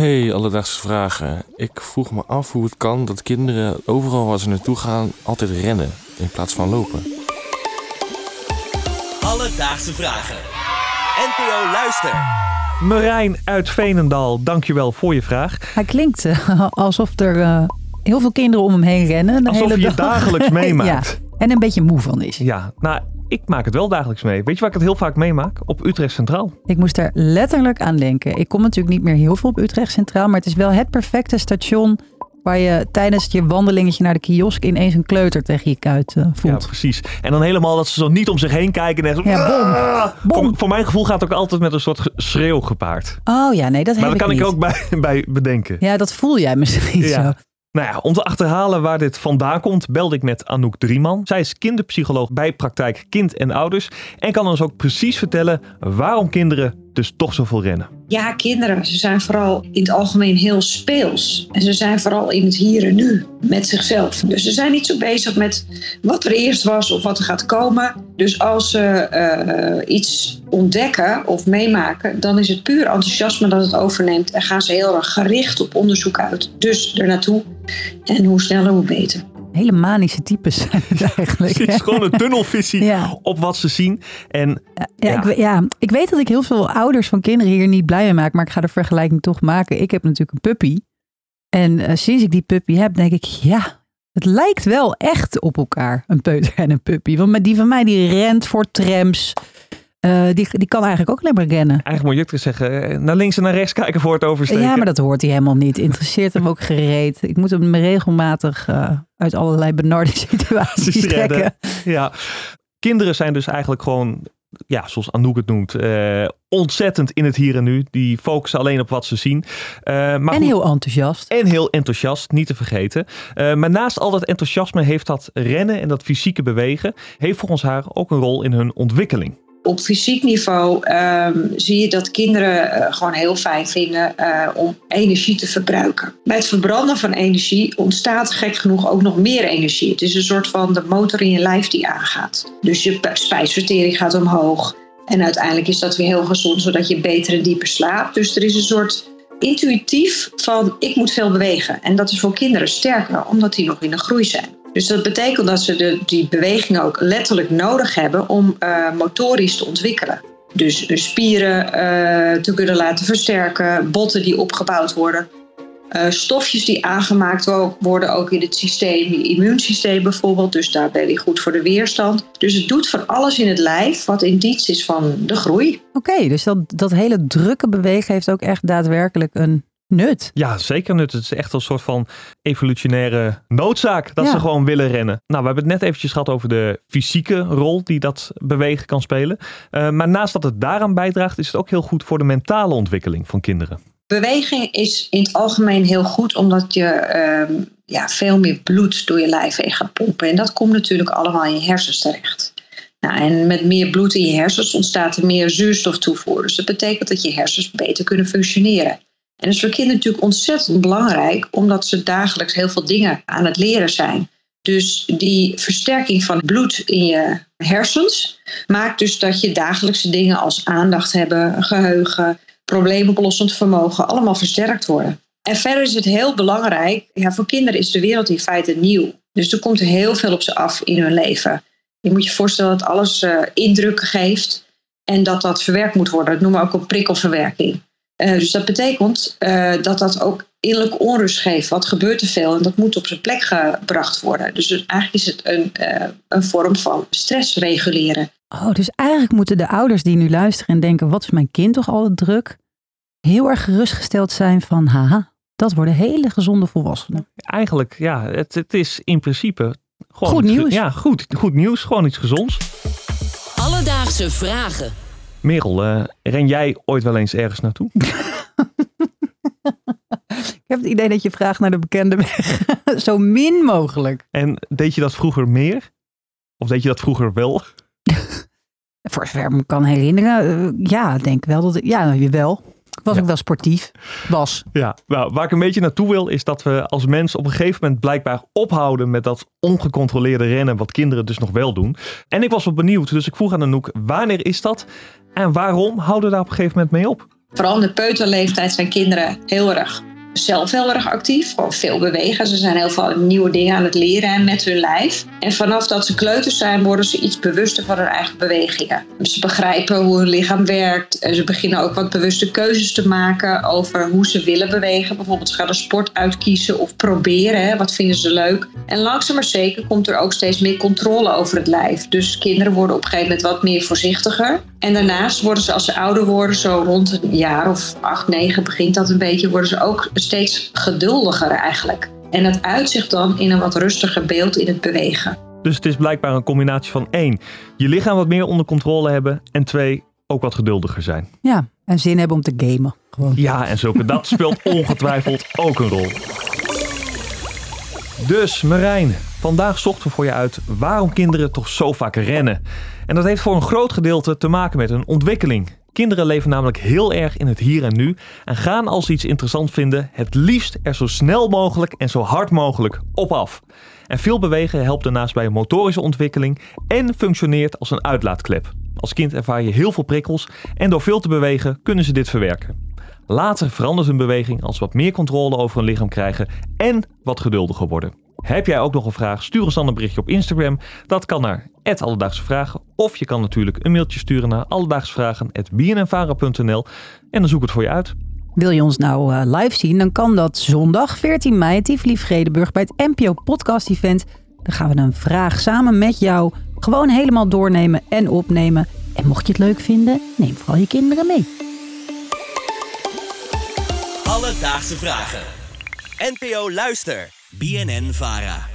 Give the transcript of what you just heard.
Hey, alledaagse vragen. Ik vroeg me af hoe het kan dat kinderen overal waar ze naartoe gaan altijd rennen in plaats van lopen. Alledaagse vragen. NPO Luister. Marijn uit Veenendaal, dankjewel voor je vraag. Hij klinkt eh, alsof er eh, heel veel kinderen om hem heen rennen. De Alsof hele je het dag. dagelijks meemaakt. ja, en een beetje moe van is. Ja, nou, ik maak het wel dagelijks mee. Weet je waar ik het heel vaak meemaak? Op Utrecht Centraal. Ik moest er letterlijk aan denken. Ik kom natuurlijk niet meer heel veel op Utrecht Centraal, maar het is wel het perfecte station waar je tijdens je wandelingetje naar de kiosk ineens een kleuter tegen je kuit eh, Ja, voelt. precies. En dan helemaal dat ze zo niet om zich heen kijken en. Ja, bom. Ah! Bom. Voor, voor mijn gevoel gaat het ook altijd met een soort schreeuw gepaard. Oh ja, nee, dat Maar heb dat kan ik ook bij, bij bedenken. Ja, dat voel jij misschien Ja. zo. Nou ja, om te achterhalen waar dit vandaan komt, belde ik met Anouk Drieman. Zij is kinderpsycholoog bij Praktijk Kind en Ouders. En kan ons ook precies vertellen waarom kinderen dus toch zoveel rennen. Ja, kinderen, ze zijn vooral in het algemeen heel speels. En ze zijn vooral in het hier en nu met zichzelf. Dus ze zijn niet zo bezig met wat er eerst was of wat er gaat komen. Dus als ze eh, iets ontdekken of meemaken, dan is het puur enthousiasme dat het overneemt. En gaan ze heel erg gericht op onderzoek uit. Dus er naartoe. En hoe sneller, hoe beter. Hele manische types zijn het eigenlijk. Het is gewoon een tunnelvisie Ja. op wat ze zien. En Ja, Ja. Ik, ja, ik weet dat ik heel veel ouders van kinderen hier niet blij mee maak, maar ik ga de vergelijking toch maken. Ik heb natuurlijk een puppy. En eh, sinds ik die puppy heb, denk ik, ja, het lijkt wel echt op elkaar, een peuter en een puppy. Want met die van mij, die rent voor trams. Eh, die, die kan eigenlijk ook alleen maar rennen. eigenlijk moet je ook zeggen, eh, naar links en naar rechts kijken voor het oversteken. Ja, maar dat hoort hij helemaal niet. Interesseert hem ook gereed. Ik moet hem regelmatig eh, uit allerlei benarde situaties trekken. Ja, kinderen zijn dus eigenlijk gewoon, ja, zoals Anouk het noemt, ontzettend in het hier en nu. Die focussen alleen op wat ze zien. Maar En goed, heel enthousiast. en heel enthousiast, niet te vergeten. Maar naast al dat enthousiasme heeft dat rennen en dat fysieke bewegen, heeft volgens haar ook een rol in hun ontwikkeling. Op fysiek niveau ehm, zie je dat kinderen eh, gewoon heel fijn vinden eh, om energie te verbruiken. Bij het verbranden van energie ontstaat gek genoeg ook nog meer energie. Het is een soort van de motor in je lijf die aangaat. Dus je spijsvertering gaat omhoog. En uiteindelijk is dat weer heel gezond, zodat je beter en dieper slaapt. Dus er is een soort intuïtief van ik moet veel bewegen. En dat is voor kinderen sterker, omdat die nog in de groei zijn. Dus dat betekent dat ze de, die beweging ook letterlijk nodig hebben om eh, motorisch te ontwikkelen. Dus eh, spieren eh, te kunnen laten versterken, botten die opgebouwd worden. eh, stofjes die aangemaakt wo- worden ook in het systeem, je immuunsysteem bijvoorbeeld. Dus daar ben je goed voor de weerstand. Dus het doet van alles in het lijf wat in is van de groei. Oké, dus dat, dat hele drukke bewegen heeft ook echt daadwerkelijk een nut. Ja, zeker nut. Het is echt een soort van evolutionaire noodzaak dat Ja. ze gewoon willen rennen. Nou, we hebben het net eventjes gehad over de fysieke rol die dat bewegen kan spelen. Eh, maar naast dat het daaraan bijdraagt, is het ook heel goed voor de mentale ontwikkeling van kinderen. Beweging is in het algemeen heel goed omdat je ehm, ja, veel meer bloed door je lijf heen gaat pompen. En dat komt natuurlijk allemaal in je hersens terecht. Nou, en met meer bloed in je hersens ontstaat er meer zuurstoftoevoer. Dus dat betekent dat je hersens beter kunnen functioneren. En dat is voor kinderen natuurlijk ontzettend belangrijk, omdat ze dagelijks heel veel dingen aan het leren zijn. Dus die versterking van bloed in je hersens maakt dus dat je dagelijkse dingen als aandacht hebben, geheugen, probleemoplossend vermogen allemaal versterkt worden. En verder is het heel belangrijk, ja, voor kinderen is de wereld in feite nieuw. Dus er komt heel veel op ze af in hun leven. Je moet je voorstellen dat alles eh, indrukken geeft en dat dat verwerkt moet worden. Dat noemen we ook een prikkelverwerking. Eh, dus dat betekent eh, dat dat ook innerlijke onrust geeft. Wat gebeurt er veel en dat moet op zijn plek gebracht worden. Dus eigenlijk is het een, eh, een vorm van stress reguleren. Oh, dus eigenlijk moeten de ouders die nu luisteren en denken: wat is mijn kind toch altijd druk? Heel erg gerustgesteld zijn van: haha, dat worden hele gezonde volwassenen. Eigenlijk, ja, het, het is in principe gewoon Goed iets nieuws. Ja, goed, goed nieuws. Gewoon iets gezonds. Alledaagse vragen. Merel, eh, ren jij ooit wel eens ergens naartoe? Ik heb het idee dat je vraagt naar de bekende weg. Zo min mogelijk. En deed je dat vroeger meer? Of deed je dat vroeger wel? Voor zover ik me kan herinneren, eh, ja, ik denk wel dat ik, ja, wel. Ik was Ja. ook wel sportief. Was. Ja, nou, waar ik een beetje naartoe wil, is dat we als mens op een gegeven moment blijkbaar ophouden met dat ongecontroleerde rennen, wat kinderen dus nog wel doen. En ik was wel benieuwd, dus ik vroeg aan Anouk, wanneer is dat? En waarom houden we daar op een gegeven moment mee op? Vooral in de peuterleeftijd zijn kinderen heel erg zelf heel erg actief. Gewoon veel bewegen. Ze zijn heel veel nieuwe dingen aan het leren met hun lijf. En vanaf dat ze kleuters zijn, worden ze iets bewuster van hun eigen bewegingen. Ze begrijpen hoe hun lichaam werkt. En ze beginnen ook wat bewuste keuzes te maken over hoe ze willen bewegen. Bijvoorbeeld ze gaan een sport uitkiezen of proberen. Wat vinden ze leuk? En langzaam maar zeker komt er ook steeds meer controle over het lijf. Dus kinderen worden op een gegeven moment wat meer voorzichtiger. En daarnaast worden ze als ze ouder worden, zo rond een jaar of acht, negen begint dat een beetje, worden ze ook steeds geduldiger eigenlijk. En dat uitzicht dan in een wat rustiger beeld in het bewegen. Dus het is blijkbaar een combinatie van één, je lichaam wat meer onder controle hebben en twee, ook wat geduldiger zijn. Ja, en zin hebben om te gamen. Gewoon. Ja, en zulke, dat speelt ongetwijfeld ook een rol. Dus Marijn, vandaag zochten we voor je uit waarom kinderen toch zo vaak rennen. En dat heeft voor een groot gedeelte te maken met hun ontwikkeling. Kinderen leven namelijk heel erg in het hier en nu en gaan als ze iets interessant vinden het liefst er zo snel mogelijk en zo hard mogelijk op af. En veel bewegen helpt daarnaast bij motorische ontwikkeling en functioneert als een uitlaatklep. Als kind ervaar je heel veel prikkels en door veel te bewegen kunnen ze dit verwerken. Later verandert hun beweging als ze wat meer controle over hun lichaam krijgen en wat geduldiger worden. Heb jij ook nog een vraag? Stuur ons dan een berichtje op Instagram. Dat kan naar Alledaagse Vragen. Of je kan natuurlijk een mailtje sturen naar alledaagsvragen.bnnvara.nl en dan zoek ik het voor je uit. Wil je ons nou eh, live zien, dan kan dat zondag 14 mei Tivoli Vredenburg bij het NPO Podcast Event. Dan gaan we een vraag samen met jou gewoon helemaal doornemen en opnemen. En mocht je het leuk vinden, neem vooral je kinderen mee. Alledaagse Vragen. NPO Luister. BNN Vara.